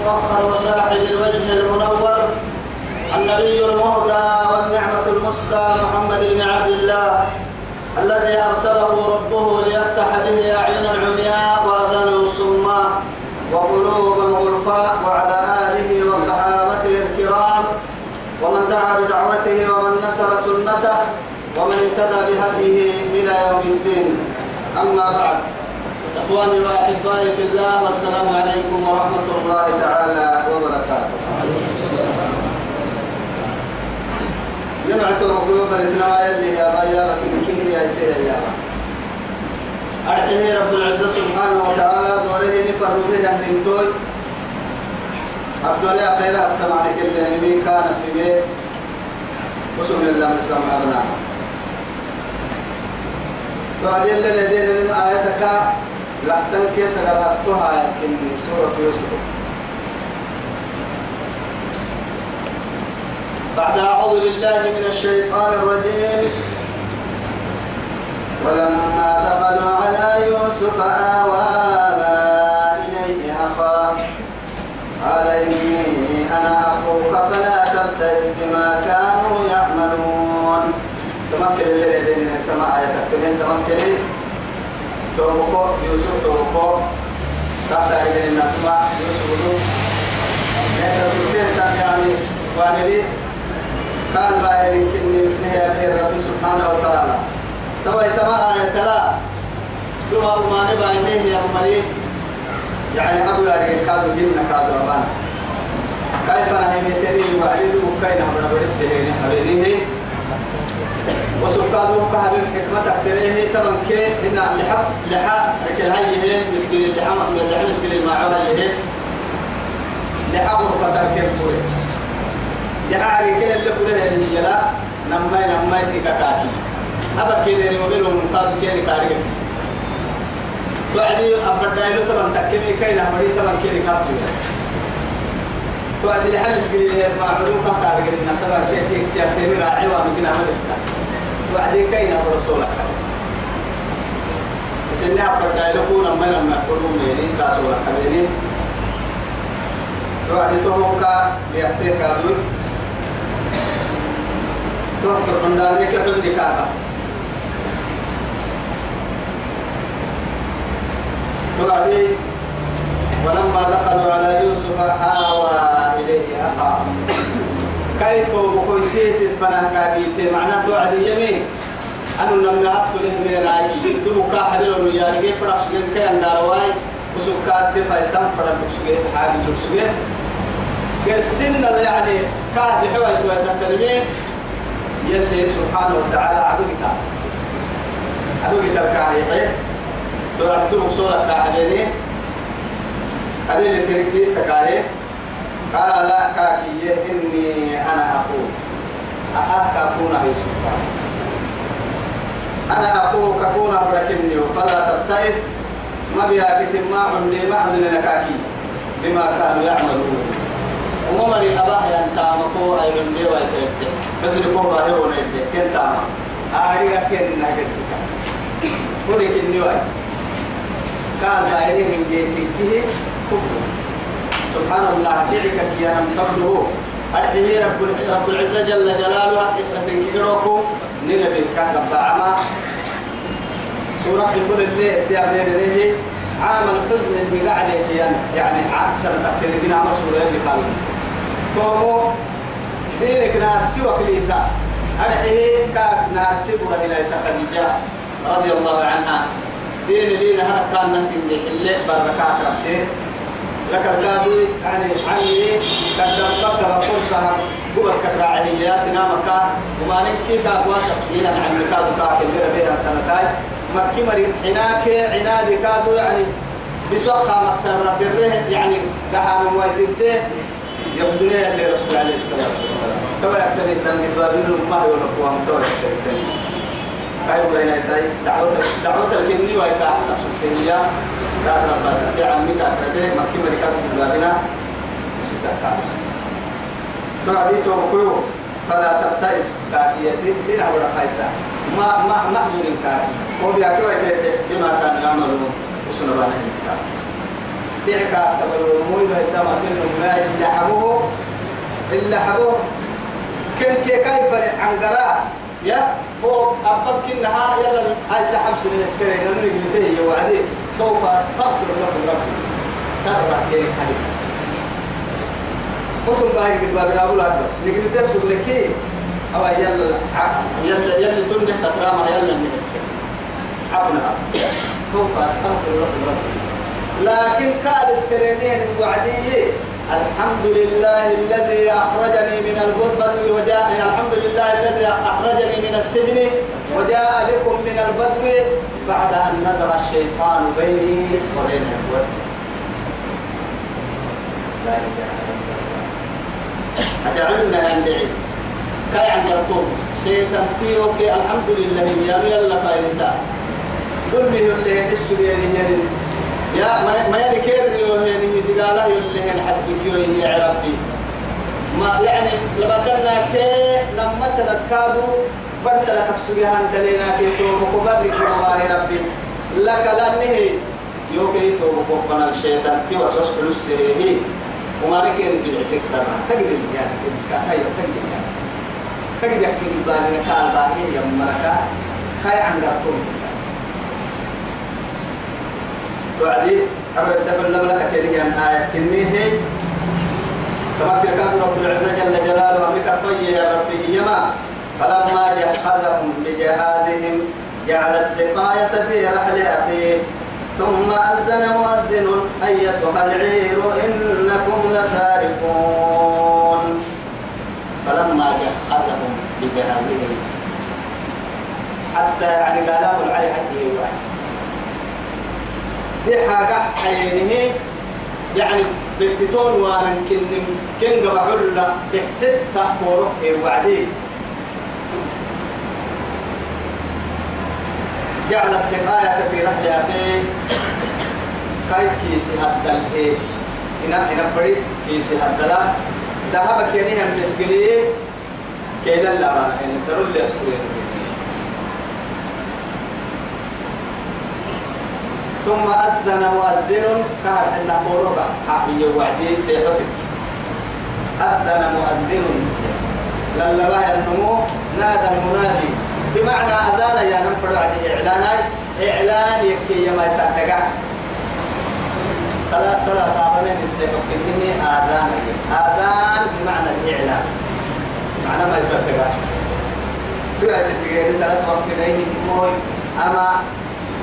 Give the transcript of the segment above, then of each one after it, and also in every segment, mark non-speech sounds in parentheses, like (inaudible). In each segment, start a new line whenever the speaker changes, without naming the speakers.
المطهر وصاحب الوجه المنور النبي المهدى والنعمة المسدى محمد بن عبد الله الذي أرسله ربه ليفتح به أعين العمياء وأذان الصماء وقلوبا غرفاء وعلى آله وصحابته الكرام ومن دعا بدعوته ومن نصر سنته ومن اهتدى بهديه إلى يوم الدين. أما بعد إخواني وأحبائي في الله والسلام عليكم ورحمة الله تعالى وبركاته. جمعت مقلوب الإثناء اللي يا بايا لكن يا سيدي يا أرحيه رب العزة سبحانه وتعالى دوره نفر به جهدين توي أبدو لي خير السماء كل يمين كان في بيت. وسم الله من السماء أبناء بعدين لنا دين من آياتك لا تنكس غلطتها إن سورة يوسف. بعد أعوذ بالله من الشيطان الرجيم. ولما دخلوا على يوسف آوى إليه أخاه. قال إني أنا أخوك فلا تبتئس بما كانوا يعملون. تمكن لدينا كما آية تمكن. توبكو يوسف توبكو تحت أيدينا كما يوسف نحن يعني وانري كان باهر كني مثله يا رب سبحانه وتعالى. تبا تبا آية تلا دوما أماني باهره يا أمري يعني أبو ياري كادو جنة كادو أبانا. كيف نهي متري وعيد وكاين هم نبري السهين حبيبي. وسكادو كهب حكمة تحتريه تمن كي إن لحق لحق ركل هاي مسكين لحق من لحق مسكين ما عمل هي. لحق وفتر كيف فوري. لحق ركل اللي فوري هي لا نماي نماي تكاكي أبا كده نقول لهم قاضي كده كاريك توعدي أبدا له تمن تكمي كاين أمري تمن كده كابتو توعدي لحل سكري ما عملوا كم كاريك إن تبع كده كده كده راعي وامكن عمل توعدي كاين أبو رسول الله. سنة أبدا له كون أما لما يقولون ميلي كاسو حبيبي توعدي تومكا ليحتاج كادوي توقف عندنا كحد كاكا توعدي ولما دخلوا على يوسف أخاه كيتو بكوي كيس فنا كابيتي. معناه توعدي يمين. أنا لما أقتل من راي دبكا حلو يا رجال فرش من كان دارواي وسكات دفاع سام فرق سجيت حاجة سجيت قال سن يعني كاد حوالي تكلمين يلي سبحانه وتعالى عدوك عدوك الكاهي تعبدوا صورة كاهي قليل فرقي تكاهي قال كاكي إني أنا أخوك. أحاك أكون يوسف أنا أخوك أكون بركني فلا تبتئس. ما بها كتم ما عندي ما عندنا نكاكي بما كانوا يعملون. ومري أباه ينتامكو أي من دي ويتبت مثل كوبا هيو نيبت كن تاما. آريا كن ناكد سكا كوري كن نيوي كان ظاهرين من جيتك. كفر. سبحان الله كذلك يا نم قبله. أرحيه رب رب العزة جل جلاله. قصة كيروكو نبي كان بعما سورة الكل اللي تيابين ليه عام الحزن اللي قاعد يعني عكس تحتل دينا مسؤولية اللي قال كومو دينك نار سوى كليتا أرحيه كاك نار سوى إلى خديجة رضي الله عنها. دين لي نهار كان نهتم اللي بركات ربته لك الكادو يعني عني قد ربك فرصة قبل كراعي يا سنامك وما نكي كاك واسق دينا عن مكادو كاك؟ اللي بيها سنتاي مكي مريد حناك عنادي كادو يعني بسوخة مكسر رب الره يعني دعا من وايدته يبدونه لرسول عليه الصلاة والسلام. توا يكتني تنهي بابين ما هو نقوى متوا يكتني كاي وين تاي دعوة دعوة الجني ويتا نفس الدنيا كان رب سبحانه عمي كاتبه مكي مريكا بابنا سيسا كارس تو عدي تو كيو فلا تبتئس كافية سين ولا خيسا ما ما محزون كان هو بيأكل بما كان يعملون وسنة بنا دعك تبرو موي بهدما كنه ما إلا حبوه إلا حبوه كن كي كيف عن قراء يا هو أبقى كنها يلا هاي سحب سنة السنة نوري بلده وعدي. سوف أستغفر لكم ربي. سرع كيري حديث وصل باهي قد بابنا أقول لك بس نقدر ترسل لك أو يلا يلا يلا تنجح تترامى يلا من السنة عفنا سوف أستغفر لكم ربي. لكن قال السرينين الوعدية الحمد لله الذي أخرجني من البدو وجاء الحمد لله الذي أخرجني من السجن وجاء بكم من البدو بعد أن نزغ الشيطان بيني وبين إخوتي. أجعلنا عند كاي عند رتوم شيطان الحمد لله يا يلا فايسا قل لي اللي السجن يعني يا ما ما يذكر يوهين يدقالا يلهن حسبك يوهين يا ربي. ما يعني لما كنا كي لما سنت كادو برسلك سجيان دلينا كي تو مقبر لك ربي. لك لأنه يوكي تو مقفنا الشيطان. في وسوس فلوس هي وما ركين في العسك سبعة تقدر يعني كاي تقدر يعني تقدر يحكي بالي كان باهي يا مركا. كاي عن رتوم وعدي أمر الدفن لم لك تلك أن آية كنيه كما كان رب العزة جل جلاله أمريكا طي يا ربي يما فلما جهزهم بجهادهم جعل السقاية في رحل أخيه. ثم أذن مؤذن أيتها العير إنكم لسارقون. فلما جهزهم بجهازهم حتى يعني قالوا العي حقه واحد. في حاجة حينه يعني بنتتون وأنا كن كن حرة بحسد تأفوره وعدي. جعل السقاية في رحل أخيه كاي كيسي هدل إيه إنا إنا بريد كيسي هدلا ذهب كيني هم مسكلي كيلا لا بانا إن ترول لي ثم أذن مؤذن. كان إن فوروكا حقي وعدي سيحتك. أذن مؤذن. للباه النمو نادى المنادي. بمعنى أذان يا نمفر عدي إعلانات إعلان يكي يما يسعتك ثلاث صلاة عبنين السيحك إني آذان. آذان بمعنى الإعلان. معنى ما يسعتك يا ستي رسالة وقت نيني موي. أما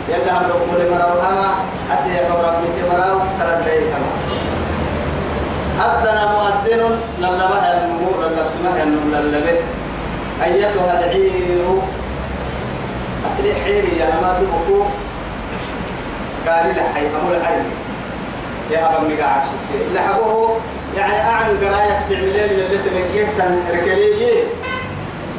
يلا هم ركول مراو أما أسيح ربي مراو سرد لي كما أذن مؤذن للبه النمو للبسمه النمو للبه أيتها العير؟ أسري حيري يا ما دبكو. قال لي حي أمول العلم يا أبا ميقا عكسك لحقوه يعني أعن قرايا استعملين من اللي تبقيه ركليه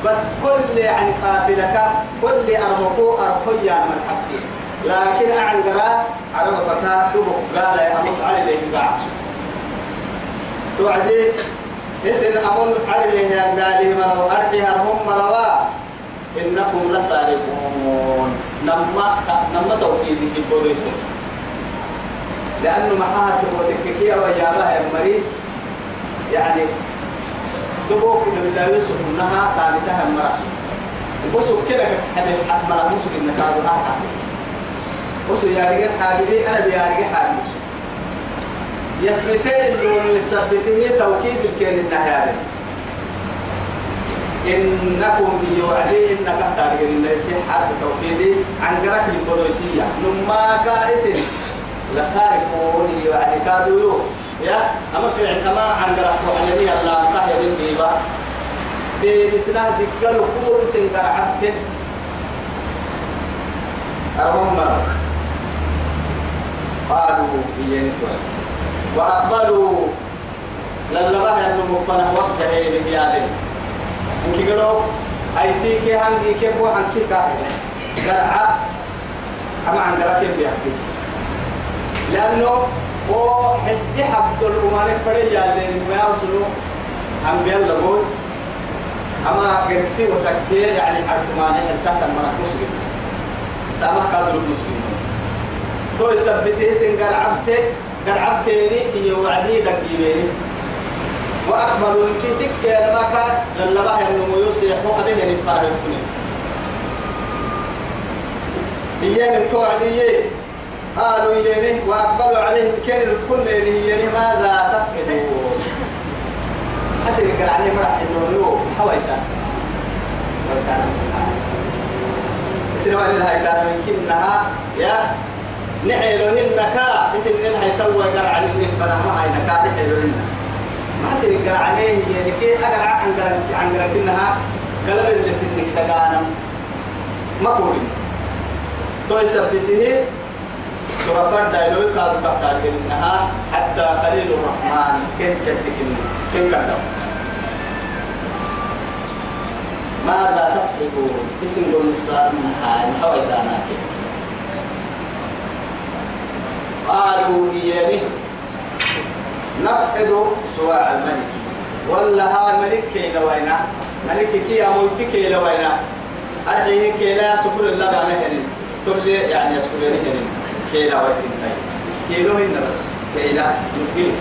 بس كل يعني قافلك كل أرمكو أرخيا من حقي لكن أعن قراء عرب فتاة دبك قال يا أموت علي ليه قاعد. توعدي اسن أمون علي ليه قال مروا أرحيها هم مروا إنكم لسارقون. نما نما توحيد البوليس. لأنه معها تبوتككية ويابها يا مريض يعني دبوك من الله يوسف إنها ثابتها مرأة بصوا كده حبيب حد مرأة مسك إن كانوا آخر بصوا يا رجال حاجدي أنا بيا رجال حاجدي يسمتين اللي مثبتين توكيد الكين النهاية. إنكم بيوعدي إنك تارجع الناس حرف توكيدي عن قرك البوليسية نما كائسين لسارقون يعني كادوا يا أما في كما عن قرح وعلني الله كه يدين بيبا بيتنا دكالو كور سن قرحت أرهم قالوا هي وأقبلوا. للبها أنه مقتنع وقت هي بهيادين إنك قلوا أيتي كي هنجي كيف هو هنكي كاهل قرعة أما عن قرأ كيف بيحكي لأنه هو حسدي حبد الأماني فريا اللي ما يوصلوا أنبياء لقول أما قرسي وسكي يعني عرتماني تحت المنع مسلم تما قادر المسلم تو يثبته سن قرعبته قرعبتيني هي وعدي دقيميني. وأكبر من كتك يا ما كان لله ينمو يوسف أبيه نفعل يفكني إيان التوعدية قالوا إيانه وأقبلوا عليهم كان الفكن إيانه ماذا تفقدون حسن قرعني مرح إنه نيو حويتا. سنوى لها كان من كنها يا نحيلهن كا اسم لها توا قرعني من فنها هاي نكا نحيلهن ما سن قرعني يعني كي أقرع عن قرع عن قرع كنها قلب اللي سنك دقانا ما كورين تو يثبته ترفر دايلوي كادو كفتار إنها حتى خليل الرحمن. كيف تتكلم كيف كذا ماذا تحسبون اسم المستعار من حال حويتانا قالوا إيانه نفقد سواع الملك. ولا ها ملك كي لوينا ملك كي أموت كي لوينا أرحيه كي لا سفر الله مهن تولي يعني يسفر لهن كي لا ويتين كي لو هن بس كي لا مسكين.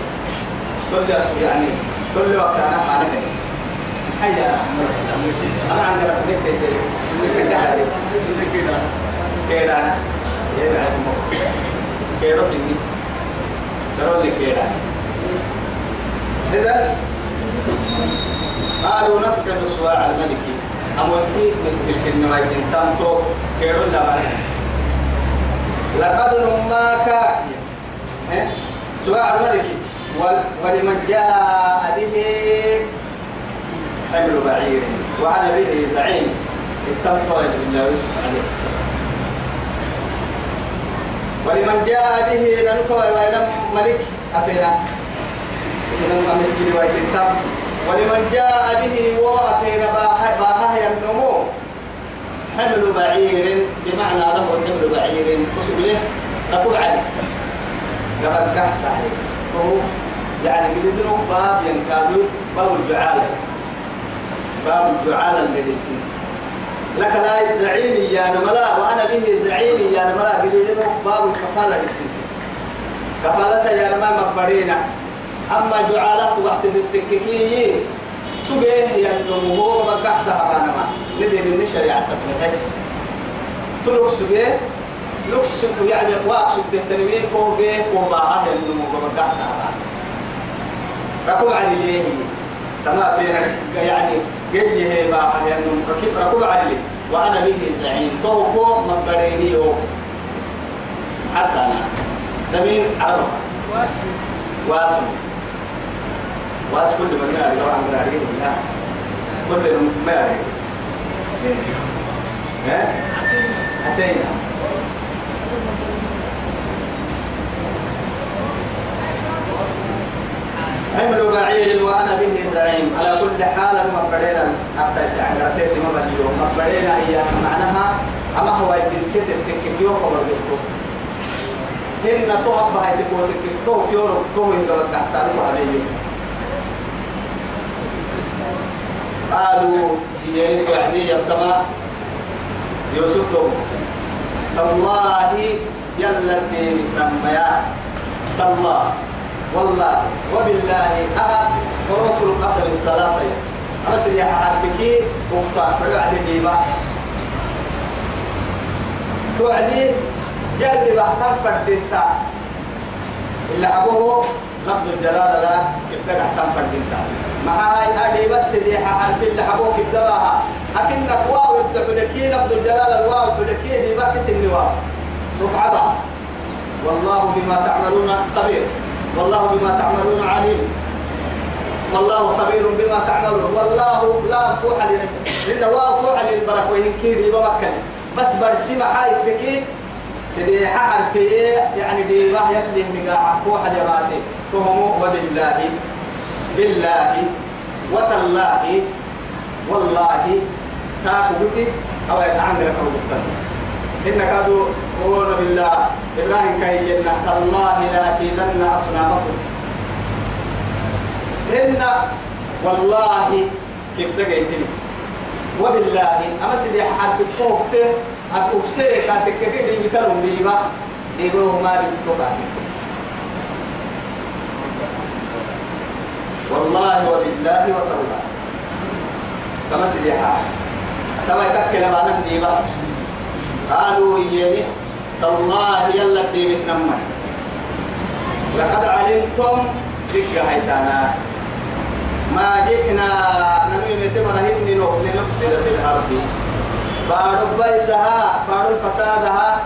تولي يسفر يعني. تولي وقت أنا حانه حيا أنا عندي رفنك تيسير كده. كده كده. أنا يبعد مو كيرو إني ترى لي كده إذا قالوا نفقد سواع الملك. أموتي مسك الكلمة ويتم تامتو كيرو لا لقد نماك سواع الملك. ولمن جاء به حمل بعير. وأنا به زعيم. اتمتع بالله يوسف عليه السلام ولمن جاء به لنكوى وإلى ملك أفينا من مسكين ويتم ولمن جاء به وأفينا باها النمو. حمل بعير بمعنى له حمل بعير. قصد له ركوب عليه لقد كحس عليه. وهو يعني قد باب ينكادوا باب الجعالة. باب الجعالة الميديسين لك لا زعيمي يا نملا وأنا به زعيمي يا نملا. قد باب الكفالة للسنة كفالة يا نما مبرينا أما جعالة وقت التككي تبيه يا نمو بقع سهبانا ما ندير النشريعة تسمحه تلوك سبيه لوكس يعني واقصد التنمية كوبيه كوباها يا نمو بقع سهبانا ركوب على ليه تما فينا يعني قل هي بقى يعني ركوب ركوب على وأنا به زعيم. توكو مبريني حتى أنا. دمين عرف. واسم. واسم. واسم كل من يعرف. لو عم يعرف لا. كل من ما يعرف ها؟ أتينا حمل بعير وأنا به زعيم. على كل حال ما بدينا حتى ما بدينا ما بدينا هي معناها. أما هو يتكتب تكتيو خبر بيتو هن توهب هاي تكو تكتو كيورو. كو يندل تحسن عليه. قالوا هي وعدي كما يوسف تو الله يلا الدين رميا. الله والله وبالله أها حروف القسم الثلاثة. أما سريع حرفكي وقطع فرعد الديبا توعدي جرب بحثا فردتا إلا أبوه لفظ الجلالة لا كيف لك أحتم فردتا مع هاي أدي بس سريع حرف اللي أبوه كيف دباها. أكنك واو يبدأ لفظ الجلالة الواو بدكي ديبا كسن واو. رفع والله بما تعملون خبير. والله بما تعملون عليم. والله خبير بما تعملون. والله لا فوح لنا لأن واو فوح للبرك وين كيري بمكن بس برسم حايك بكي حقر في يعني ديبا يلي مقاع فوح اليماتي فهموا. وبالله. بالله. وتالله. والله. تاكو بكي أو يتعندر كو إن كادوا قولوا بالله. إبراهيم كي جنة. تالله لأكيدن أصنامكم. إن والله كيف لقيتني وبالله أما سيدي حد فوقت أكوكسي كاتك كده يمتلون بيبا ديبوه ما بيتوقع والله وبالله وتالله. كما سيدي حال كما يتكل ما نبني بقى قالوا يني تالله يلا ديبت نمت لقد علمتم دقة هيتانا. ما جئنا نمي هني لنفسد في الأرض. بارو بيسها بارو فسادها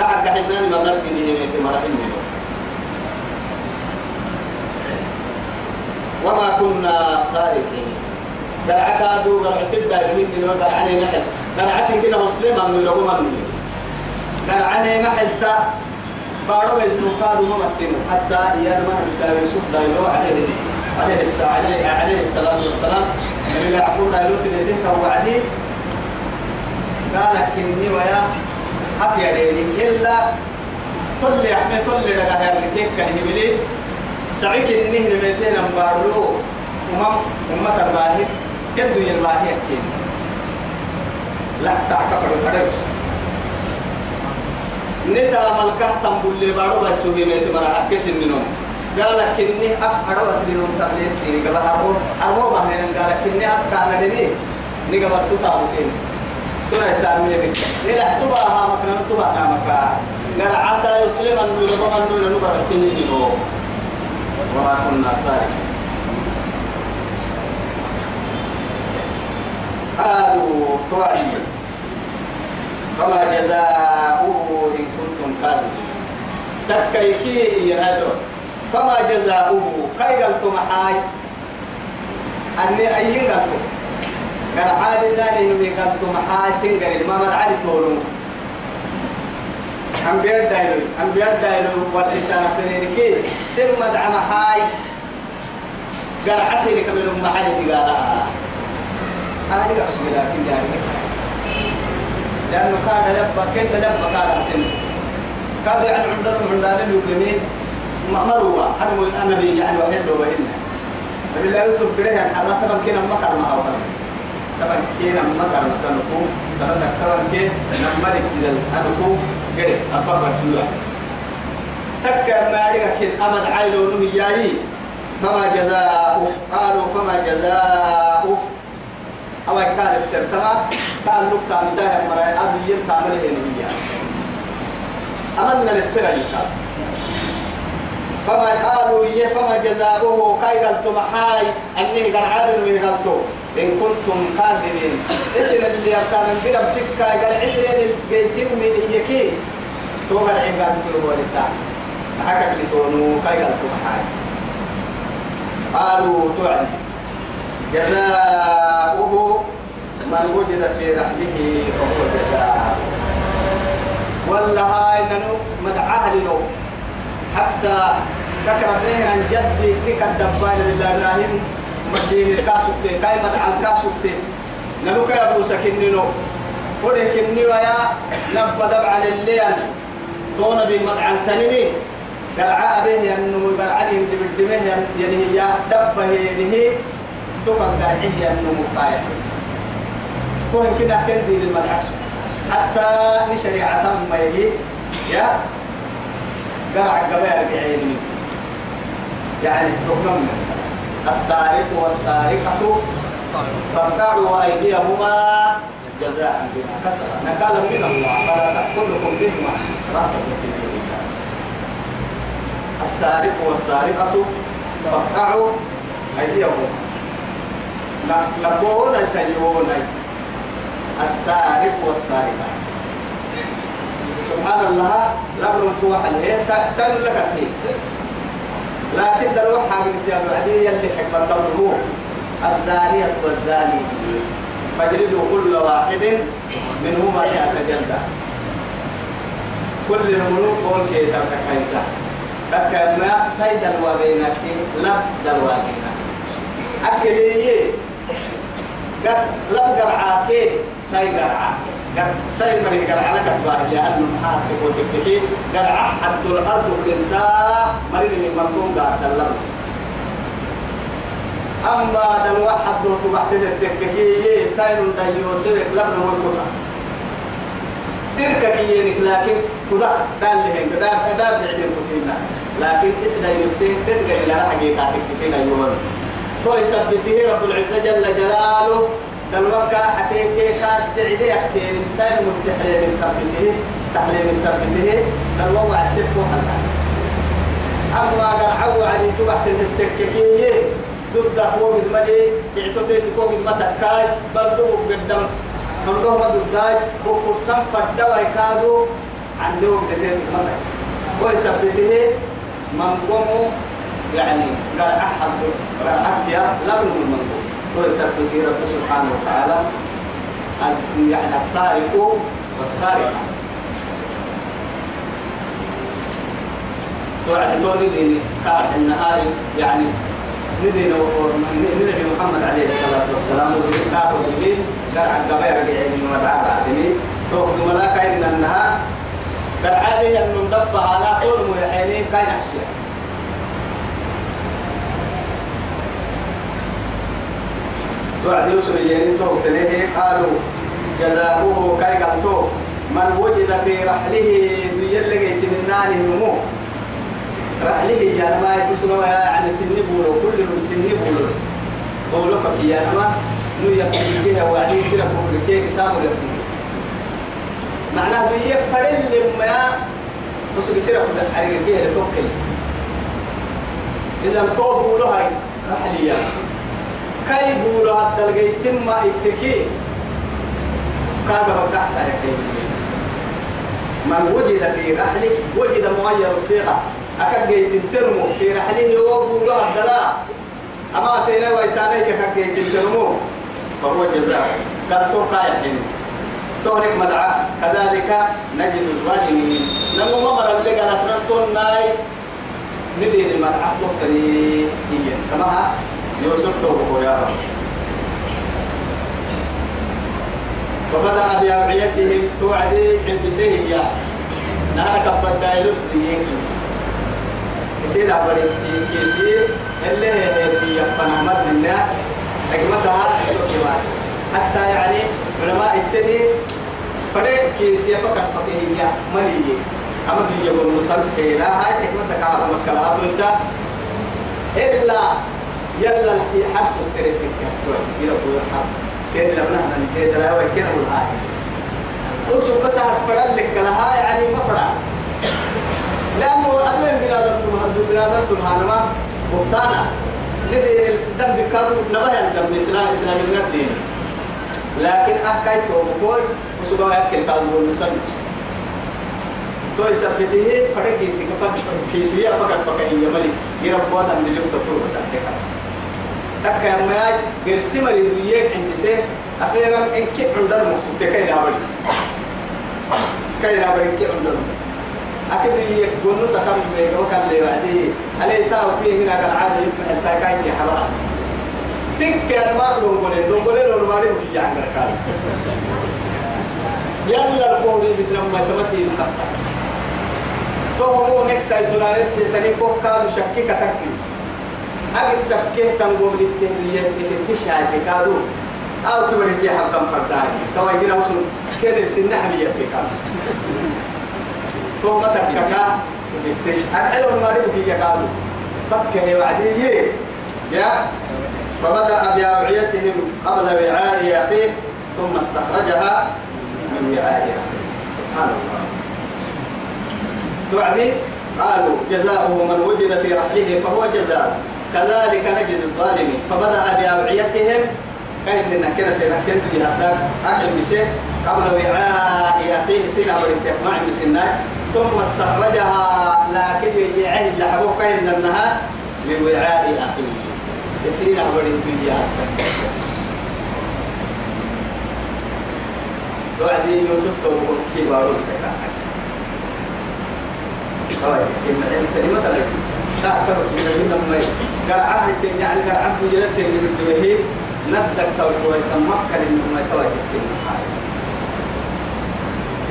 قاعد قحنا ما نرقي دي هني. وما كنا سارقين. درعك دو درعت الدائمين من درعني محل. درعت كنا مسلما من رغم من درعني محل تا بارو اسمه قادو ممتنو حتى إيانا ما نبدا يوسف دايلو عليه عليه السلام عليه, عليه الصلاة والسلام من يعقوب دايلو تنتهك وعدي. قال كني ويا أبيا ديني إلا تولي أحمي تولي لك هيا ركيك كان يملي سعيك النهر ميتين أمبارلو أمم أمة الباهي كدو يلباهي أكين لا ساعة كفر الفرق نتا ملكه تنبول لي بارو بسوي ميت مرا أكس النوم قال كني أف أروى ترينون تبليل سيني قال أرو أرو بهن قال كني أف كان دني بتوتا بكين تنا يسامي بك إلى تبا ها مكان تبا نامك قال عتا يسلم النور وما النور نبر كني هو وما كنا سارقين قالوا توعي فما جزاؤه إن كنتم كاذبين. تكيكي ينادو فما جزاؤه. كي قلتم حاي أني أين قلتم قال عاد الله إنه قلتم حاي سنقر ما مرعي تولو. أنبياء دايلو. أنبياء دايلو. ورسيتانا تنينكي سن مدعم حاي. قال عسيري كبير محاي. قال أنا دي أقسم لكن يعني لأنه كان لبا كنت لبا كان أحتم كان يعني عندنا عندنا اليومين مروة حرموا أنا بي يعني وحيد لو بهنا نبي الله يوسف كده يعني حرمت طبعا كنا مكر أول طبعا. كنا مكر تنكو سنة طبعا كنا نملك إلى أنكو كده أبا برسولة. تكر ما عليك كده. أمد عيلو نهي جاي. فما جزاؤه. قالوا فما جزاؤه. أو كان السرتما كان لك كان ده مرة أبي يل كامل هي نبيا أمنا للسرة فما قالوا يه فما جزاؤه كاي قلتم حاي أني قال عادل من قلتو. إن كنتم كاذبين. اسم اللي كان ندير بتكا قال عسين البيتين من إيكي تو قال عقال تو ولسان حكى لي تونو كاي قالوا توعد. جزاؤه من وجد في رحله فهو جزاء ولا هاي ننو مدعاه لنو حتى ذكر بين عن جدي لك الدبان لله إبراهيم مدين الكاسوك كاي مدعى الكاسوك نلوك يا أبو سكنينو ودي كني ويا نبى دبع لليل. تونا بمدعى التنمي قرعاء به ينمو قرعا يندبدمه يعني هي دبه هي تقم قرعيه ينمو قاية كون كنا كندي للمدعى حتى نشريعة ما يجي يا قرع قبائل بعيني. يعني حكم السارق والسارقة فاقطعوا أيديهما جزاء بما كسبا. نكالا من الله فلا تأخذكم بهما رأفة في دين الله السارق والسارقة فاقطعوا أيديهما. نقول سيئون السارق والسارقة. سبحان الله رب فوح عليه سأل لك الحين. لكن دروح حاجة يا بعدي يلي حكمة قوله الزانية والزاني. فاجلدوا كل واحد منهما مئة جلدة. كل الملوك قول كي تبقى كيسا تبقى ما سيد الواقينك لب دلواقينك أكلي قد لب قرعاك سي قرعاك سي مري قرعا لك تباه لأنه محاك وتكتكي قرعا حد الأرض كنتا مرين من مكون قاعد اللب أما دل واحد دو تبعت التككي سين دا يوسف لبنا والقطع تلك كيينك لكن كذا دال لهن كذا دال بعدين كفينا لكن اسنا يوسف تدقى إلى حقيقة تكفينا يوم تو يثبته رب العزة جل جلاله. دل وكا حتيك كاد تعدي؟ أكتين إنسان متحليم يثبته تحليم دل وقع تفكو حتى أما قرعوا عدي تبعت التككي ضد هو قد مدي اعتقد هو قد متكاي برضو قدام هم دو ما ضداي وقسم فدا ويكادو عنده وقت تين متك ويثبته من قومه يعني قال أحد قال لا من من ويثبته رب سبحانه وتعالى يعني السارق والسارقة. توعد تولي ديني كار النهار يعني ندين النبي محمد عليه الصلاة والسلام وذكاه بالليل قرع القبائر قاعد من مدعاء عادمي توقف ملاك إن النهار قرع عليه أن ندبها على قول ميحينين كاين عشية. توعد يوسف الجنين توقف قالوا جزاؤه كاي قالتو من وجد في رحله ديال لقيت من نانه نمو رحله يا ما يكسروا يعني سن بولو كل من سن بولو بولو فكي يا ما نو يكفي بها وعدي سيرة بولو كي كسامو لفنه معناه دي فرل لما بس بسيرة كنت حرير فيها لتوكل إذا تو بولو هاي رحلية كاي بولو حتى لقيت ما اتكي. كاغا بقع سارة من وجد في رحله وجد مغير الصيغة أكاد جيت ترمو في رحله وابو له الدلاء أما في نوى تانيك أكاد جيت ترمو. فهو جزاء قال تو قايا حين تونك مدعى كذلك نجد الظالمين نمو ممر اللي قال أفرنتون ناي. ندين المدعى تقري هي كما يوسف توبه يا رب. فبدأ بأوعيتهم توعدي حبسيه يا. نهار كبر دايلوف ديين حبسيه يصير عبرت كيسير اللي هي يقنا مر لنا حكمتها حتى يعني علماء التني فدي كيسير فقط فقهية مالية أما في يقول نصل لا هاي حكمتك على مكلا تنسى. إلا يلا حبس السرير تكتب يقول حبس. كان لما نحن نتيجة لا وكنا والهاي وسو بس هتفرد لك لها يعني مفرع لأنه أدوين بنادرتم هدو بنادرتم هانما مفتانا ندي الدم بكادو نبايا الدم إسلام إسلام الدين. لكن أحكي توبكوي وسوغا يأكل كادو والمسلمس تو يثبته فرق كيسي كفك كيسي فقط فقط يملي يرب وضع من اليوم تطور بس أحكي تكا يا ماي قرسي مريض يك عند سي أخيرا إن كي عندنا مقصود كي نابري كي نابري كي عندنا أكيد يكونوا سكم بيجا وكان لي وعدي عليه تاو فيه هنا كان عادي يفتح التاكاي يا حبا تك يا ما دونغولين دونغولين لو ما ريم في جانغ كان يلا القولي بتنام ما تمتي مخطط تو هو نكس سايتونا نت تاني كوكا شكي كتكي أجد تكيه تنقوم للتهرية تفتشها تكادو أو كبر يجي حبكم فرداني تو يجينا وصل سكين السنة حمية كام. ثم تككا بتش. الحلو المارب كي يقالوا فكه وعدي يا. فبدأ بأوعيتهم قبل وعاء أخيه ثم استخرجها من وعاء أخيه. سبحان الله. توعدي؟ قالوا جزاؤه من وجد في رحله فهو جزاء كذلك نجد الظالمين. فبدأ بأوعيتهم كاين لنا كنا في نكن في هذاك أهل مسيح قبل وعاء أخيه سنة ولتك مع مسناك ثم استخرجها لكن يجعل لحبوك كاين لنها من وعاء أخيه سنة ولتك توعدي يوسف تو كبار طيب كلمة لك لا كبس من هنا ما قرعه يعني قرعه بجلت اللي بدوه ندك توي تمكن إنه ما توي الكلمة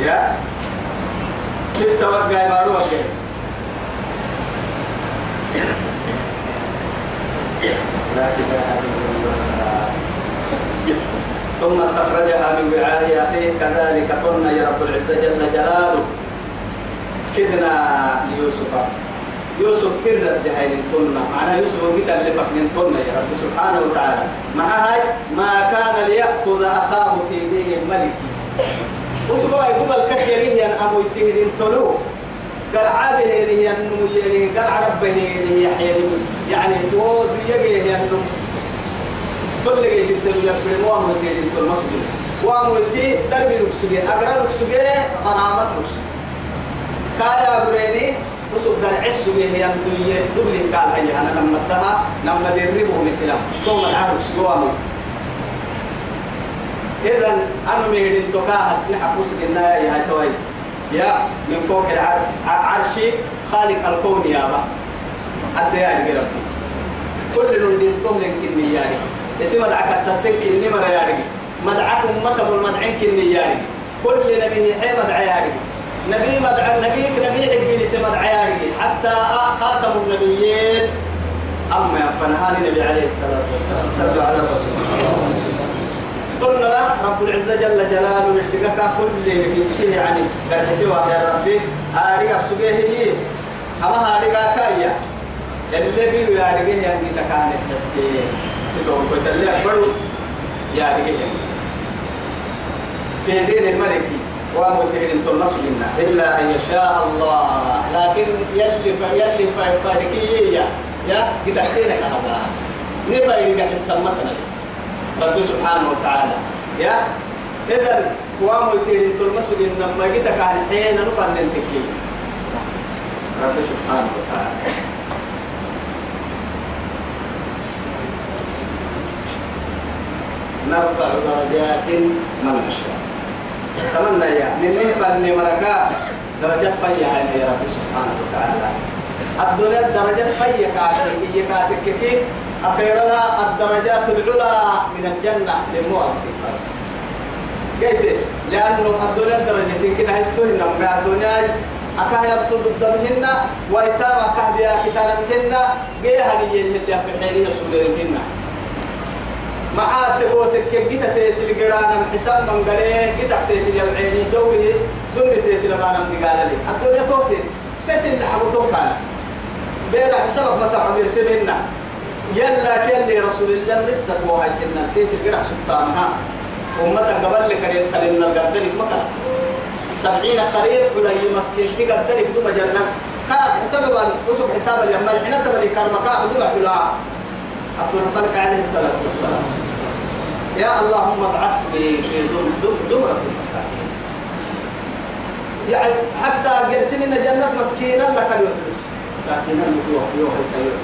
يا ستة وقع بارو وقع لا إله إلا الله ثم استخرجها من وعاء أخيه كذلك قلنا يا رب العزة جل جلاله كدنا ليوسف. يوسف كرد هاي الطنة؟ معناها يوسف وقت اللي من طنة يا رب سبحانه وتعالى. مع هاي ما كان ليأخذ أخاه في دين الملك. وسبوا يقول الكثيرين أن أبو يتهدين طلوع قرع به هي النمو يعني قرع ربه هي يعني تو يجي هي النمو كل جيت تلو يبقى مو أمو تيجي تلو مسجد. وأمو تي دربي لكسجي أقرأ لكسجي غرامة لكسجي كايا بريني وسوق درع السجي هي الدنيا دبل قال هي أنا لما تها لما دربه من كلام. ثم العارف سجوا أمو إذا أنا مهدين تكاها سنح حبوس قلنا يا توي. يا من فوق العرش عرشي خالق الكون يا با. حتى يعني ربي. كل نندين توم لكن يعني اسم مدعك التتك إني مرة يعني مدعك أمتك والمدعين كني يعني كل نبي حي مدعي نبي مدع نبيك نبي اسم مدعي يعني حتى خاتم النبيين. أما يفنهاني النبي عليه الصلاة والسلام. صلى على رسول قلنا لا رب العزة جل جلاله يحتقك كل اللي يعني. قد يا ربي أريد سبيه أما أريد كايا اللي بيو يا رجال يعني تكانس بس سيدون كنت اللي أكبروا يا رجال في دين الملك ومترين تلنص منا إلا أن يشاء الله. لكن يلي يلي فاركية يا كتحتينك هذا نفايرك السمتنا رب سبحانه وتعالى. يا إذا قوام يتيرين تلمس إنما جيتك عن حين نفن ننتكي رب سبحانه وتعالى. نرفع درجات من نشاء. تمنى يا. من فن مركا درجات فيا يا رب سبحانه وتعالى. الدنيا درجات فيا كاتك هي كاتك كيف؟ أخيرا الدرجات العلى من الجنة للمؤسس قلت لأنه الدنيا درجتين كده هيستوي مع الدنيا أكاه يبتد الدمهن وإتام أكاه بيا كتانتهن جيها هي اللي في حيرية سوليهن مع تبوتك كيف تيتل جرانا حساب من قليه كده تيتل يبعيني جوه دم تيتل غانا من قال لي الدنيا توتت تيتل لحبو توكانا بيرا حسابك ما تعبير سننا يلا كان رسول الله لسه هو هاي كنا. تيت الجرح سلطانها. أمتا قبل لك أن يتقلن القبل مكان سبعين خريف ولا يمسكين كي قدرك دوما جنة سبب أسوك حساب اليوم. الحين تبني كرمكا دوما حلا أفضل الخلق عليه الصلاة والسلام. يا اللهم ابعثني في زمرة المساكين. يعني حتى قرسمنا جنة مسكينا لك اليوم. مساكين المكوح يوحي سيوح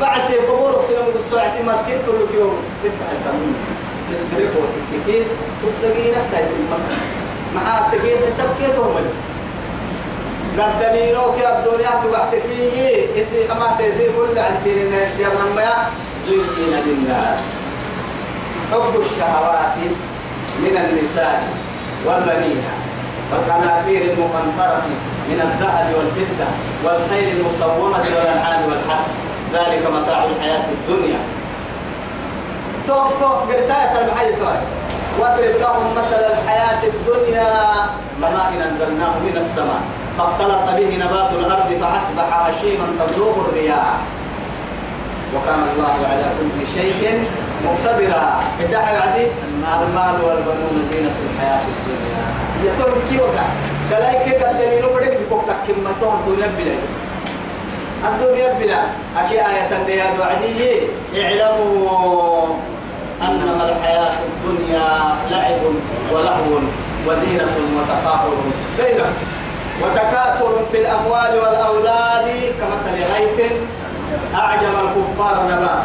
بعد قبورك سلام بالساعة مسكين تقول لك يوم. تفتح القانون نسكرك وتكتكي تبتغينا تايسين. مكة مع التقين حساب كي تهمل قدمينو كي الدنيا توحتكي إسي أما تهدي كل عن سيرين يا ما زين للناس. حب الشهوات من النساء والبنين والقناطير المقنطرة من الذهب والفضة والخيل المصومة والأنعام والحرث. ذلك متاع الحياة الدنيا. توك توك قرساية المحيط واضرب لهم مثل الحياة الدنيا. كماء أنزلناه من السماء. فاختلط به نبات الأرض فأصبح هشيما تبلغ الرياح. وكان الله على كل شيء مقتدرا. الدعاء عدي المال والبنون زينة الحياة الدنيا. هي تركي وقع؟ كلايك دليلو بدك بوقتك كما تهد الدنيا بلاي الدنيا بلا. أكي آية النيا بعدي اعلموا أنما الحياة الدنيا لعب ولهو وزينة وتفاخر بينهم. وتكاثر في الأموال والأولاد كمثل غيث أعجب الكفار نبات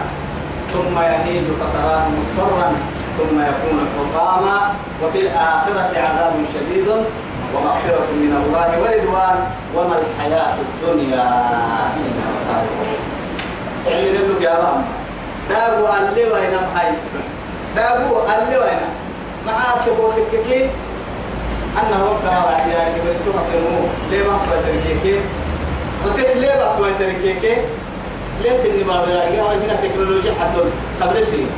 ثم يهيج فتراه مصفرا ثم يكون حطاما وفي الآخرة عذاب شديد ومغفرة من الله ورضوان. وما الحياة الدنيا إلا نقول يا بابا دابو اللي وين محي دابو اللي وين معاك وقع بعد قبل تقبلوا ليه ما سوى تركيكي. قلت ليه ما سوى تركيكي. ليه سني ما بلا يا هنا تكنولوجيا حدول قبل سنين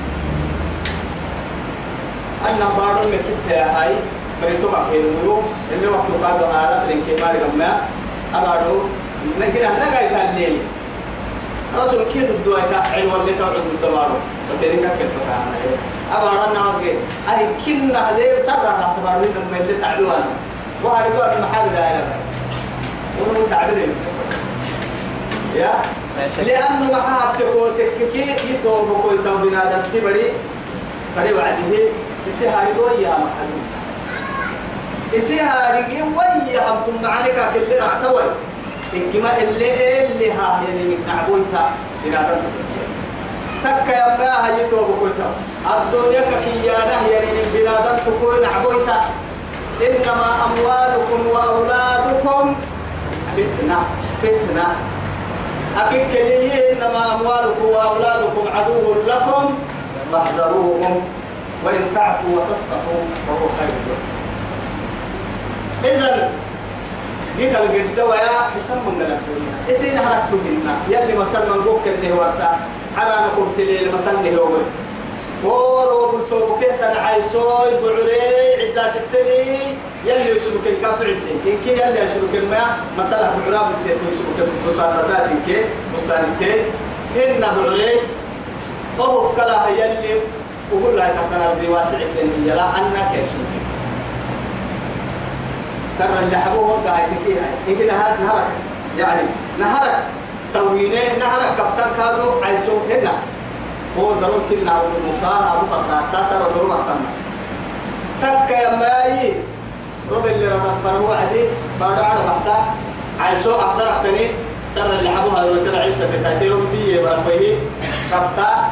أنا بارون مكتب يا هاي بريتو مكينو اللي وقت قادو على برينكي ماري جمع أبارو. نكنا نجاي تاني رسول كيد الدواء تاعي واللي تعود الدمارو وتريك كيف أبارو أنا أوكي أي كنا عليه سرّا تعتبروا إنهم اللي تعبوا وهربوا المحل ده ونقول تعبين يا؟ لأنه معها تكوتك كي يتوبوا كل توم بنادم في بدي بدي وعده. يسي هاري ويا محل يسي هاري ويا هم ثم عليك كل رعتوي إنكما اللي اللي ها يعني نعبويتا بنادم تك يا ما هي توبوا كل توم الدنيا كيانا يعني بنادم تكون نعبويتا. إنما أموالكم وأولادكم فتنة فتنة. أكيد كليه إنما أموالكم وأولادكم عدو لكم فاحذروهم وإن تعفوا وتصفحوا فهو خير لكم. إذا جيت دوا يا حسن من الدنيا. إسين حركتو منا يلي مثلا اللي ورسا على نقول تلي مثلا هو ورو بلتو كيف تنعيسوي بعري عدا ستني يلي يسلك الكاتو عدين. كي كي يلي يسلك الماء مثلا بعراب التيتو يسلك بصار مساتين كي مستان كي هن بعري أبو كلا يلي وقول لا تقنع بدي واسع بن يلا أنا كيسلك سر اللي حبوه وقع يتكي هاي. يمكن نهرك. يعني نهرك. توينه نهرك. كفتان كادو عيسو. هنا هو ضرور كنا المختار أبو بكر تاسر ودرو محتمل تك يا ماي رب اللي رضا فهو عدي بعد على بحتا عيسو أحضر أحتني سر اللي حبوها لو كده عيسى تتاتيرو بدي بربيه كفتا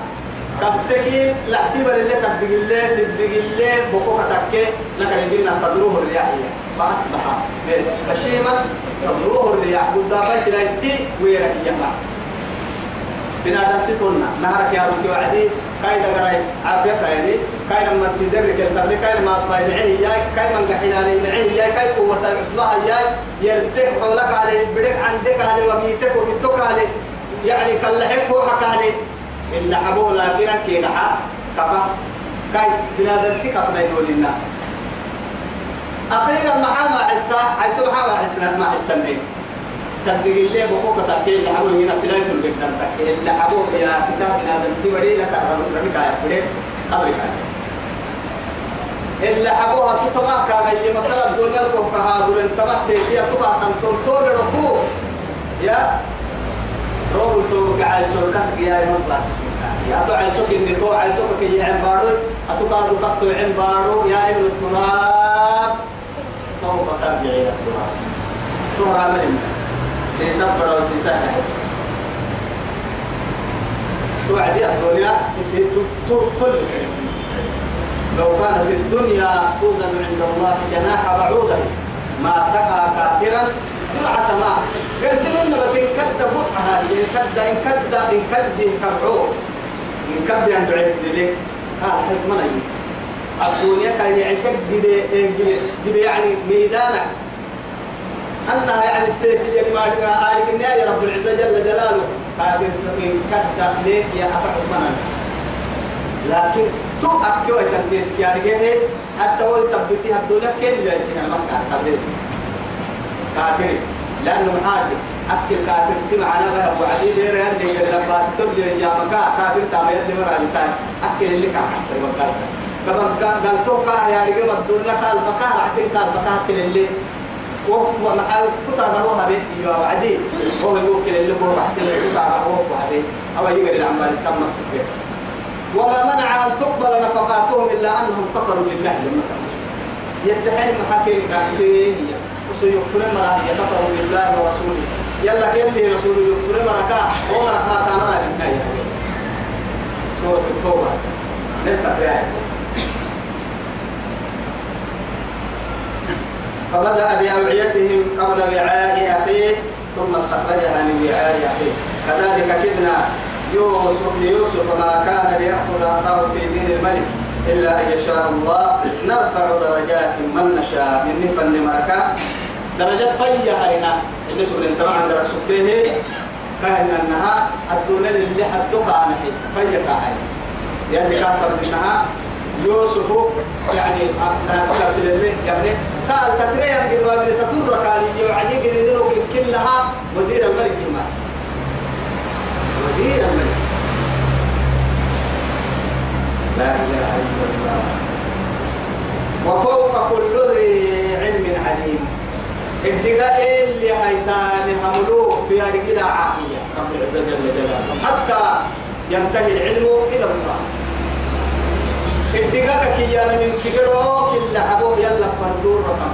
كفتكي لا تبر اللي تدق اللي تدق اللي بقوة تكي لكن يجينا تدروه الرياحية فأصبح بشيما تدروه الرياح قد بس لا يتي ويرك يمعس بنادم تتونا نهارك يا ربي وعدي. كاي دغراي عافية كايني. كاي لما تدرك التبري كاي ما بايعي ياي كاي من قحيناني نعي ياي كاي قوة عصبها ياي يرتك حولك عليه بدك عندك عليه وميتك وميتك عليه يعني كاللحك فوحك عليه إن حبوه لكن كي نحا كفا كاي بنادم تكفنا يقول لنا أخيرا معاه مع عسى. عيسو مع عسى. مع عسى تبدي اللي بقوك تأكل اللي حبوا هنا سلاية البدن تأكل اللي حبوا يا كتاب من هذا التبري لك ربك يا بدي أمريكا اللي حبوها ستما كان اللي مثلا الدنيا لكم كهاجر انتبه تيجي تبع تنتون تون ركو يا. روبو تو قاعد يسول كسك يا يوم بلاس يا تو عايزوك إني تو عايزوك كي يعن بارو أتو قادو كتو عن بارو يا ابن التراب. سوف ترجع إلى التراب. تراب من سيسا برو سيسا توعدي الدنيا يصير تل لو كانت الدنيا توزن عند الله جناح بعوضة ما سقى كافرا جرعة ماء قال سنين بس إن كد بقعها إن كد إن كد إن كد كبعوه إن كد عند عيد لك ها حكمنا الدنيا كان يعني كد يعني ميدانك. أنها يعني التيتي يعني ما قال يا رب العزة جل جلاله. كافر إن كد ليك يا أفع حكمنا لكن تو أكيو تنتيت يعني جه حتى هو يثبتها الدنيا كل لا يصير مكة كافر كافر لأنه محارب أكل كافر تم على بها وعدي دير يلي قال لباس. تبلي يا مكة كافر تام يلي مرا بتاعي أكل اللي كان حسن وكاسة كمان قال تو كا يا رجال الدنيا قال فكار عتين قال فكار أكل اللي وهو محل كتا دروها بيت يا وعدي هو يمكن اللي هو بحسن كتا دروها بيت أو يقدر العمال تم تكبير وما منع أن تقبل نفقاتهم إلا أنهم كفروا بالله لما يتحين محاكين كافرين وسيغفر مرة كفروا بالله ورسوله يلا كل رسول يغفر مرة ومرة ما تامنا بالنهاية سورة التوبة نلقى في آية فبدأ بأوعيتهم قبل وعاء أخيه ثم استخرجها من وعاء أخيه. كذلك كدنا يوسف ليوسف ما كان ليأخذ أخاه في دين الملك إلا أن يشاء الله. نرفع درجات من نشاء. من نفن مركا درجات فيا هنا اللي سؤال انت ما عندك سكته كان أنها الدنيا اللي حدك عن فيا كاهي يعني كان منها يوسف يعني ناسك لله يعني قال تتريم بالوابل تطر كان يعدي قديدنه كلها وزير الملك الماس وزير الملك. لا إله إلا الله. وفوق كل ذي علم عليم. ابتغاء اللي هيتان هملوك في هذه عاقية رب العزة جل جلاله. حتى ينتهي العلم إلى الله. ابتغاء كيانا من كيرو كل حبوب يلا فندور رقم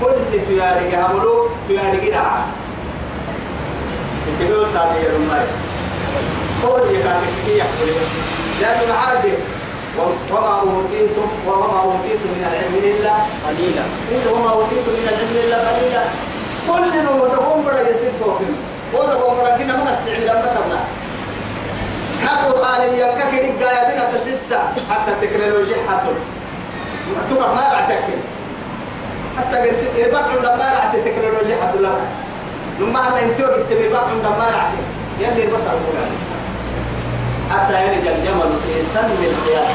كل تياري هملوك تياري عاقية ابتغاء تابير الماء كل يكاتب كي يحصل لأنه العربي وما أوتيتم وما أوتيتم من العلم إلا قليلا وما أوتيتم من العلم إلا قليلا كل نوم تقوم بڑا يسير توفين وتقوم بڑا كنا ما نستعمل لما تبنا القرآن كده جاية بنا تسسا حتى التكنولوجيا حتى. تبقى ما تأكل. حتى قرسي يربع عند ما راح التكنولوجيا حتى لها لما أنا أنتوا قلت يربع عند ما راح يلي يربع القرآن. حتى يرجع الجمل في سن الخيار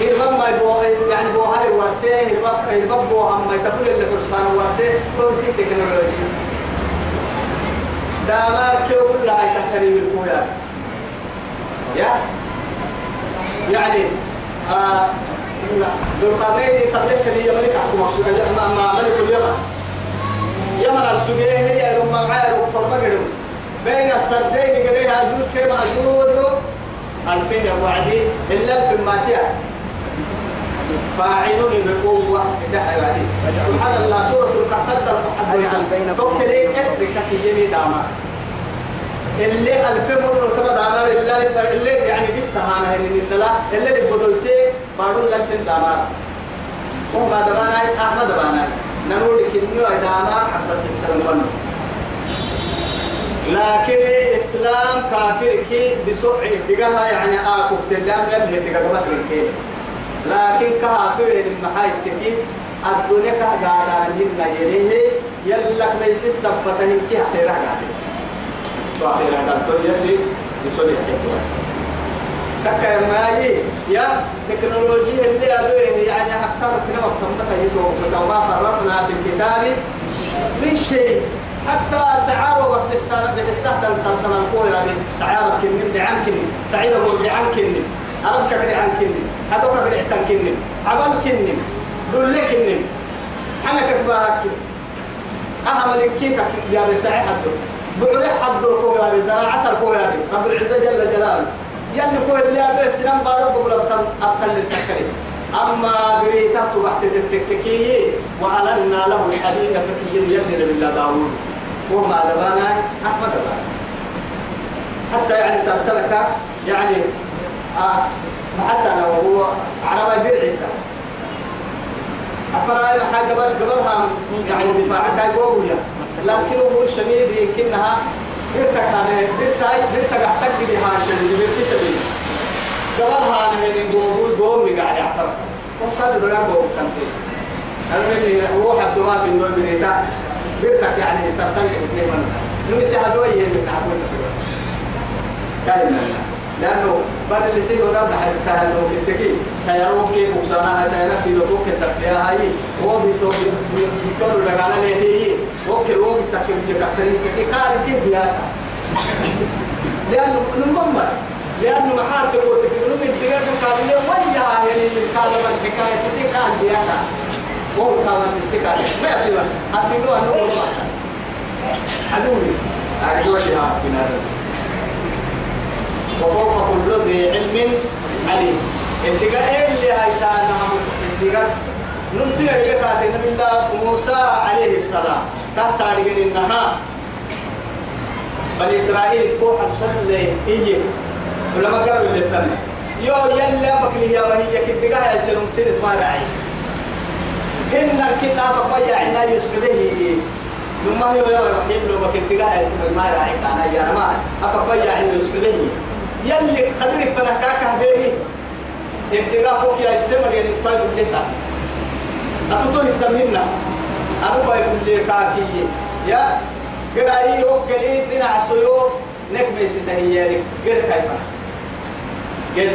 إرباب ما يبغى يعني بو هاري ورسه إرباب إرباب بو هم ما يتفول اللي فرسان ورسه تو سي تكنولوجيا دامار كيو كلها يتكريم الكويا. يا؟ يعني آه ذو القرنين قبلك لي ملك حكم ما ما ملك اليمن. يمن السجيه هي لما معايا رب بين السدين قديها الجوز كما أجود ألفين وعدي إلا في الماتية فاعلون بقوة إذا وعدي سبحان الله سورة الكهف المحدثة توكلي كترك يمي داما اللي ألف مرة كما دامار اللي اللي يعني بالسهانة اللي ندلا اللي بدوسي بارون لفين دامار. وما دبانا أحمد دبانا نقول كنوا دامار حتى تكسر لكن الإسلام كافر كي بسوء بقها يعني آكف تلام يلي بقها كي. لكن كافر المحايد تكي الدنيا كهدانا جنة يليه يلك ليس السبتة كي أخيرا قادر وأخيرا قادر يلي بسوء الحكوة تكا ماي يا تكنولوجيا اللي أبوه يعني أكثر سنة وقتمتها يتوقع وما فرطنا في الكتاب من شيء. حتى سعاره وقت بحسان بحسان سلطان القوة يعني سعاره كنن بعن كنن سعيده بعن كنن أربك بعن كنن هذوك بعتن كنن عبال كنن دول كنن حنك كبارك أهم الكيك يا رساعي حدو؟ بعري حدو يعني زراعة يعني رب العزة جل جلاله. يعني قوة اللي هذا سنان بارو بقول أبطل أبطل التكريم. أما بريتات تحت التككية وألنا له الحديد فكي يلي بالله داوود. وما دبانا أحمد دبانا حتى يعني سألت لك يعني آه حتى هو عربي أفرأي حاجة قبل قبلها يعني دفاعك هاي بوبيا لكن هو الشميد يمكنها برتك أنا برتاي برتك أحسك بها شميد برتي شميد قبلها أنا من بوبول بومي قاعد يعترف وصاد دغار بوب كنتي أنا هو حد ما في النوم بريتا برتك يعني سرطان إسلام. نمسي هدوي يهمك عبود كلمة. لأنه بعد اللي سيء وده بحث تهلو كتكي تيارو كي بوسانا هاي تيارا في لوكو كتكيا هاي هو بيتو بيتو لغانا لهي هو كي هو بيتكي بيتكي كتكي كاري سيء بياتا لأنه نممر لأنه محاتب وتكلم من دقيقة كاملة ويا يعني من كلام الحكاية تسيكان بياتا وهو كمان تسيكان ما يصير أفينو أنه هو عدوي عدوي لها في وفوق كل ذي علم عليم اتقاء اللي هيتان اتقاء نمتي اتقاء نبي الله موسى عليه السلام تحت عرقين النها بني إسرائيل فوق الصل إيه ولما قرب اللي تنى يو يلا بكلي يا بني يكدقها يا سلم سنة ما رعي هن كنا بقيا عنا يسكده ثم هو يا رحيم لو بكن تجاه اسم الماء راعي كان يا ما أكبيا عنا يسكده يلي خدري فنكاك حبيبي ابتغاء فوق يا اسم يعني طيب لك أتطول التمنى أنا باي كل كاكي يا قرأي وقلي لنا عسيو نك بيستهيالي قر كيف قر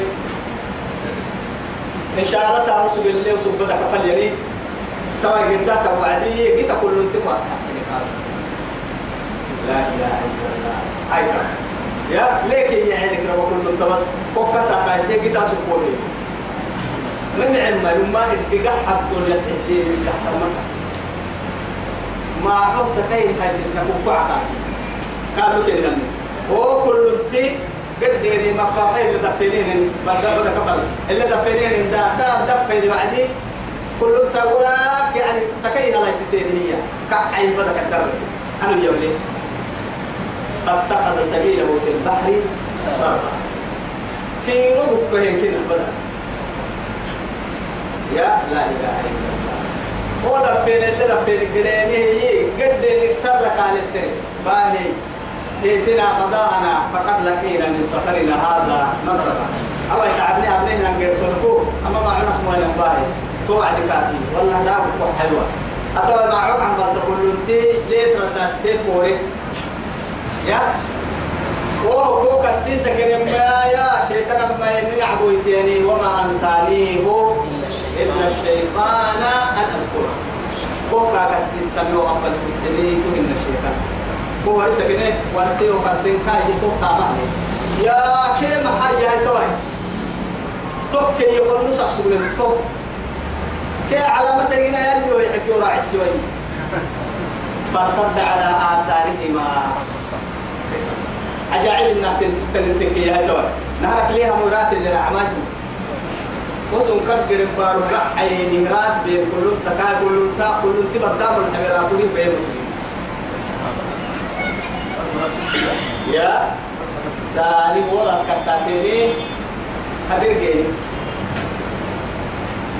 إشارة تعرس بالله وسبتك فليري توا قدرت وعدي. قد كل انت واسحسني قال لا إله إلا الله. أيضا. يا ليك يعني كرا كل انت بس فوق ساعه سي قد سكوني من علم ما اللي حق دنيا تحدي من تحت ما حوس كاين حيصير نكون قاعدة قالوا كده هو كل انت قد ديري مخافين دفينين بدا بدا كفل اللي دفينين دا دا دفين بعدي. كل تقولك يعني سكيها لا يستين هي كعين بدا كدر أنا اليوم اتخذ سبيله في البحر سرا. في ربك يمكن بدا. يا لا إله إلا الله. هو دفين اللي دفين قديني هي قد نكسر على السر باهي. ائتنا قضاءنا فقد لقينا من سفرنا هذا نصرا. أو تعبني أبنينا نقول سنكو أما ما عرف ما ينبغي توعد كافي والله لا حلوة. عرف عن بلد كل تي ليه تردستي فوري يا. وهو كو كسيسة كريم يا شيطان ما ينعبو يتيني وما أنسانيه إلا الشيطان أن أذكره. كو كسيسة ميو أبل سيسني تهن الشيطان. هو ليس كده ورسيه وقرتين كاي يتوقع معه يا كيما حاجة هاي توي توك يقول نسخ سبل توك. كي علامة هنا يلي ويحكي وراعي السوي. (laughs) فارتد على آثارهما عجائب انك تنتك يا توي نهارك ليها مرات اللي رعماته وسن كبر بارك عيني رات بين كلون تكا كلون تا كلون تبدام الحبرات بين مسلمين. يا سالي ولا كتاتيني خبير جيني.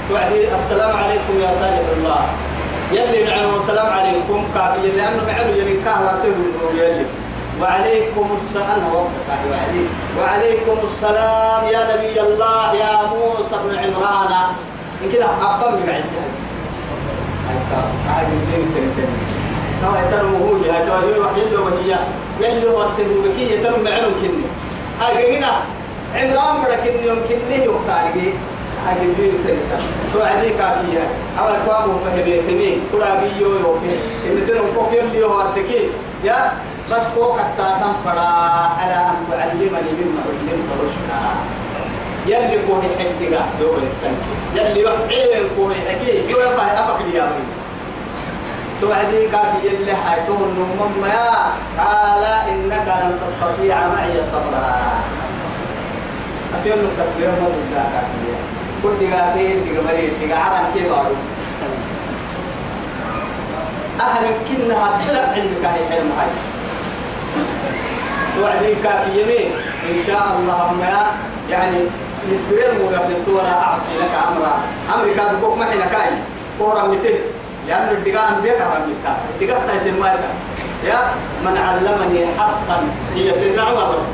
توعدي السلام عليكم يا صالح الله. يلي معنا السلام عليكم كافي لأنه معنا يلي كاه ورسله يلي وعليكم السلام. وعلي. وعليكم السلام يا نبي الله يا موسى بن عمران. إن كده أقام بقعد هاي هاي هو أرسكي يا بس فوق التاتم فلا على أن تعلمني مما علمت رشدا. يلي كوه حكتك دو السنك يلي وحيل كوه حكي يو يفعل أفق لي توعدي كافي اللي حيتم النمم يا. قال إنك لن تستطيع معي صبرا. أتيون التسبيح ما بدا كافي كل دقاقين دقاقين دقاقين كيف أعرف. أهل كنا هتلا عندك هاي حلم هاي. توعدي كافي يمين. إن شاء الله ما يعني نسبير مقابل الدورة أعصي لك أمرا. أمري كان بكوك معنا كاي. كورا متين لأنه الدقاء أنبياء كرميتا الدقاء تايسن مالك يا من علمني حقا. هي سيدنا عمر بس.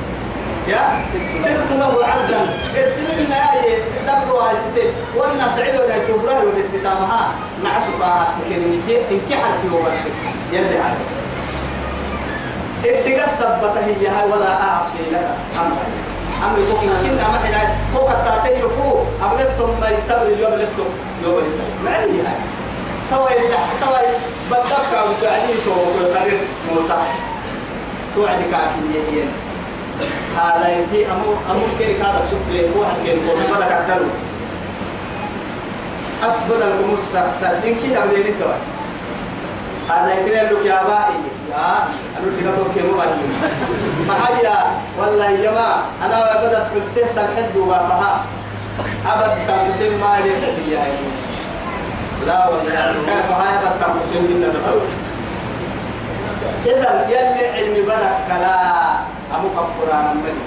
يا سرت له عبدا ارسلنا يا دبروا هاي ستين. وأنا سعيد ولا تبرا ولا تتامها نعسوا بها لكن انك حرفي وبرشك. يلي عاد الدقاء سبته هي هاي ولا أعصي لك أسحام أمري كوكي كنا ما حنا كوكا تاتي يفو أبلتهم ما يسوي اليوم أبلتهم يوم يسوي. معي هاي. توي توي بتبقى وسعدي تو قرر موسى. توعد كاكي هذا ينتي أمو أمو كيري كذا شوف لي واحد كيري كوي ما أكتر أفضل الموسى. سألين كي أبلي نتوى هذا يترين لك يا بائي. يا أنا اللي كتب كي مو باجي ما هيا والله يا جماعة أنا بدأت كل سنة سنحد وفها أبد تقسم ما لي يا لا والله كيف هاي التقسيم من الأول إذا يلي علم بدك كلا أبو كفران من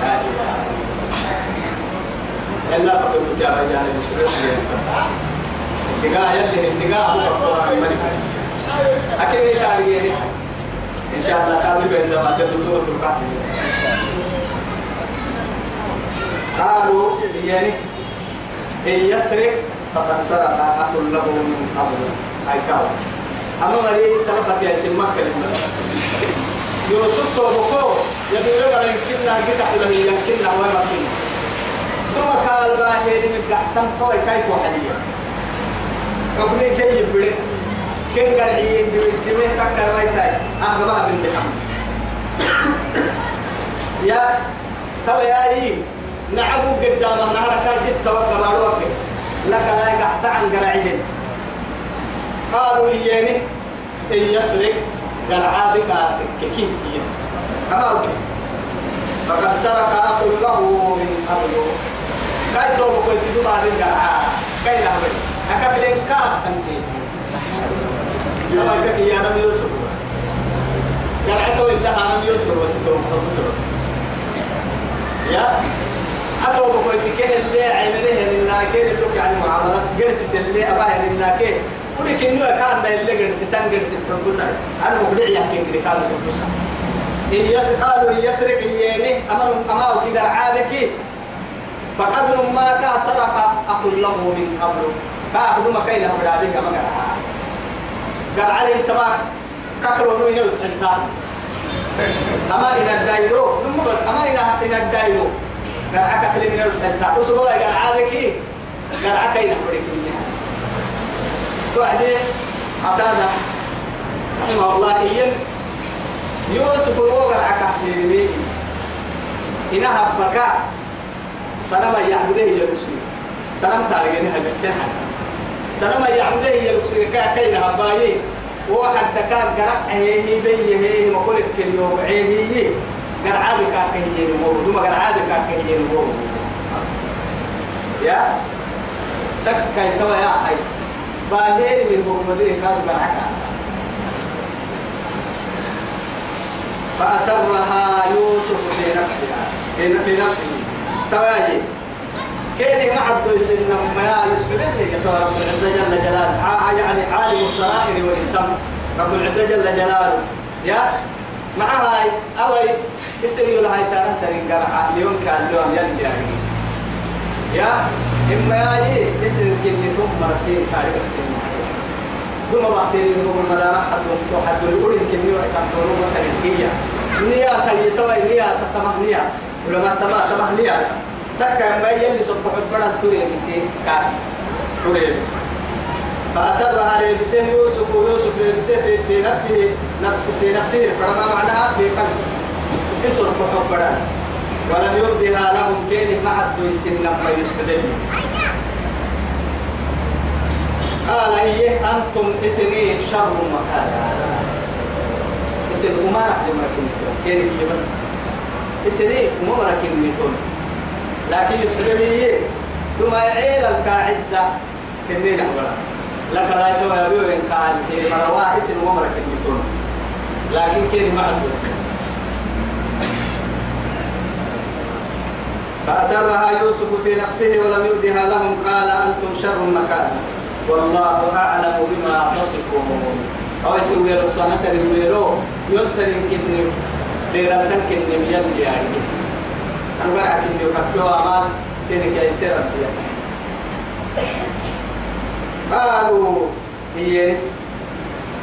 لا إله إلا فقد جاء رجال بشرة نقاه يلي النقاه هو الملك أكيد يتعلي إن شاء الله قابل بين لما تبدو سورة الكهف قالوا يعني إن يسرق فقد سرق أخ له من قبل هاي كاو أما مري سلفت يا سمك كلمة يوسف توبكو يقول لك يمكننا قطع له يمكننا وما فينا ثم قال باهر من قحتم توي كيف وحليا قبل كي يبرد كن قرعي بمجمع تكر ويتاي أهبا بن دحم يا توا يا إيه نعبو قدام نهار كاسد توقع باروك لك لا يقحت عن قرعين قالوا إياني إن يسرق قرعابك تككيه كما أوكي. فقد سرق أخ له من قبل. كاي توبو كنت تدوبا بالقرعا كاي لهوي. أكبلين كاف تنتيتي لما كفي يا نبي يوسف قرعته انتهى نبي يوسف وستوب خلص بس يا أتو بقول كين اللي عمله لنا كين اللي يعني معاملات جلسة اللي أباه لنا كين ولك إنه كان اللي جلسة تان جلسة كنبوسا أنا مقدر يحكي كذا كان كنبوسا إن يسرق قالوا إن يسرق يمه أمر أماه كذا عابك فقد ما كا سرق أقول له من قبل كأخذ ما كاين أبدا عليك ما قرع قرع عليه تما ككرو نو ينو تنتان أما إن الدايرو نمو بس أما إن إن الدايرو. قرعك كل من التنتان وسوى قرعك قرعك إن أبدا وعدي عتادة رحمه الله إيم يوسف الوغر عكاحيني إنها بكاء سلام يعبده يا رسول سلام تاريخنا هاي بحسن حتى سلام يعبده يا رسول كا كينا هبايي واحد دكا قرع هي بي هي مقول كل يوم هي قرع بك كهي نمو دوما قرع بك كهي نمو. يا؟ شك كاي توا يا هاي باهر من محمد كانوا قرعك فأسرها يوسف في نفسها في نفسه. تواجي كيف ما عبد يسن ما يوسف اللي يا رب العزة جل جلاله. يعني عالم السرائر والإسم رب العزة جل جلاله. يا مع هاي أوي يسري له هاي ترى ترى قرعة. اليوم كان اليوم يلقى يا إما يا يسري كني ثم مرسين كاري مرسين ثم بعدين نقول مدارة حد وحد. يقول كني وكان صوروا مثلا نيا تلي توي نيا تتمهنيا ولما تما تمهنيا تكا ما يلي صبح بدن توري بسي كار توري بسي فأسرها لبسه يوسف ويوسف لبسه في, في نفسه نفس في نفسه. فما معناها في قلب. بسي صبح بدن ولم يبدها لهم كين مع الدويسن لما يسكدين قال إيه أنتم إسني شر مكانا اسم أمارة لما كنتم كيف هي بس. اسري أمارة كنتم لكن يسكتني ثم يعيل القاعدة. سنين أولا. لك لا يتوى يبيو إن هي مروا اسم أمارة كنتم لكن كيف ما عندو فأسرها يوسف في نفسه ولم يبدها لهم. قال أنتم شر مكانا والله أعلم بما تصفون. أو يسوي رسولنا تنويرو يلتن كن ديرا تنكن نميان يعني. أنا بقى كن يكفيو أمان سينك يسير قالوا هي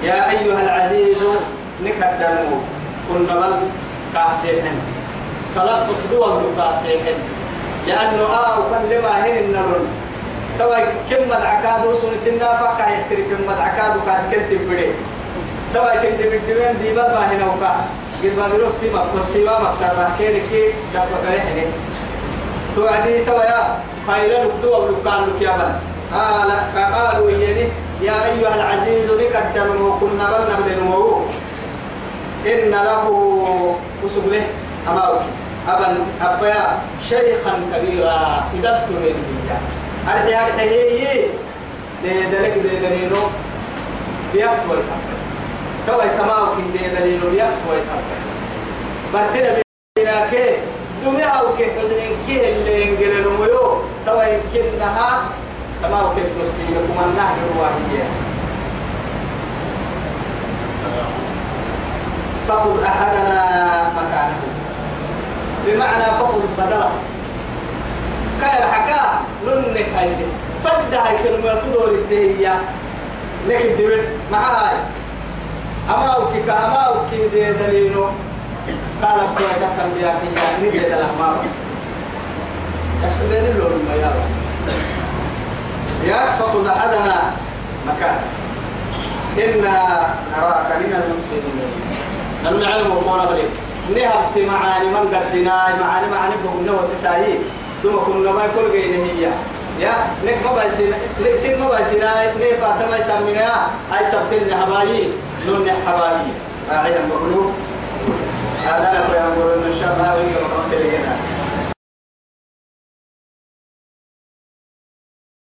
يا أيها العزيز نكدمو كنا بل كاسيحن طلب أخدوه كاسيحن. لأنه آه وكان لما هن النرن توا كم مدعكاد وسون سنة فكا يحتري كم مدعكاد وكان كنت بدي توا كنت بدي دي بل ما هنا وكا قد ما بيروس سيما كرسيما مكسر راكين كي دفع كريحني توعدي توا يا فايلة نكدو ولكان لك يا بل قال قالوا يني يا أيها العزيز لكدر وكنا بل نبل إن له وسبله أمامك أبا أبا شيخا كبيرا. إذا تهين بيا. أرحي أرحي هي ده دلك ده دليلو بيأت ويتحفل كوي تماو كي ده دليلو بيأت ويتحفل برتنا بينا كي دمي أو كي حزنين كي اللي ينقل الميو توا يمكنها كما وكيف تسيلكم النهر الواهية فخذ أحدنا مكانه. بمعنى فخذ بدله كاير حكا ننك هايسي فد هاي كلمة تدور الدهية لكن دبل مع هاي. أما أوكي كأما أوكي دي دلينو. قال كوي دكتور بياكي يعني دي دلما يشكلين اللون ما يلا يا فخذ أحدنا مكانه إنا نراك من المسلمين. لم نعلم وقونا بلي. نهبت معاني من قدنا معاني معاني بقولنا وسسايي ثم كنا ما يقول جينا هي. يا نك ما بايسين نك سين ما بايسين نك فاتما يسمينا أي سبتين حبايي لون حبايي أعيد بقولوا؟ هذا أنا بقول إن شاء الله وقت لنا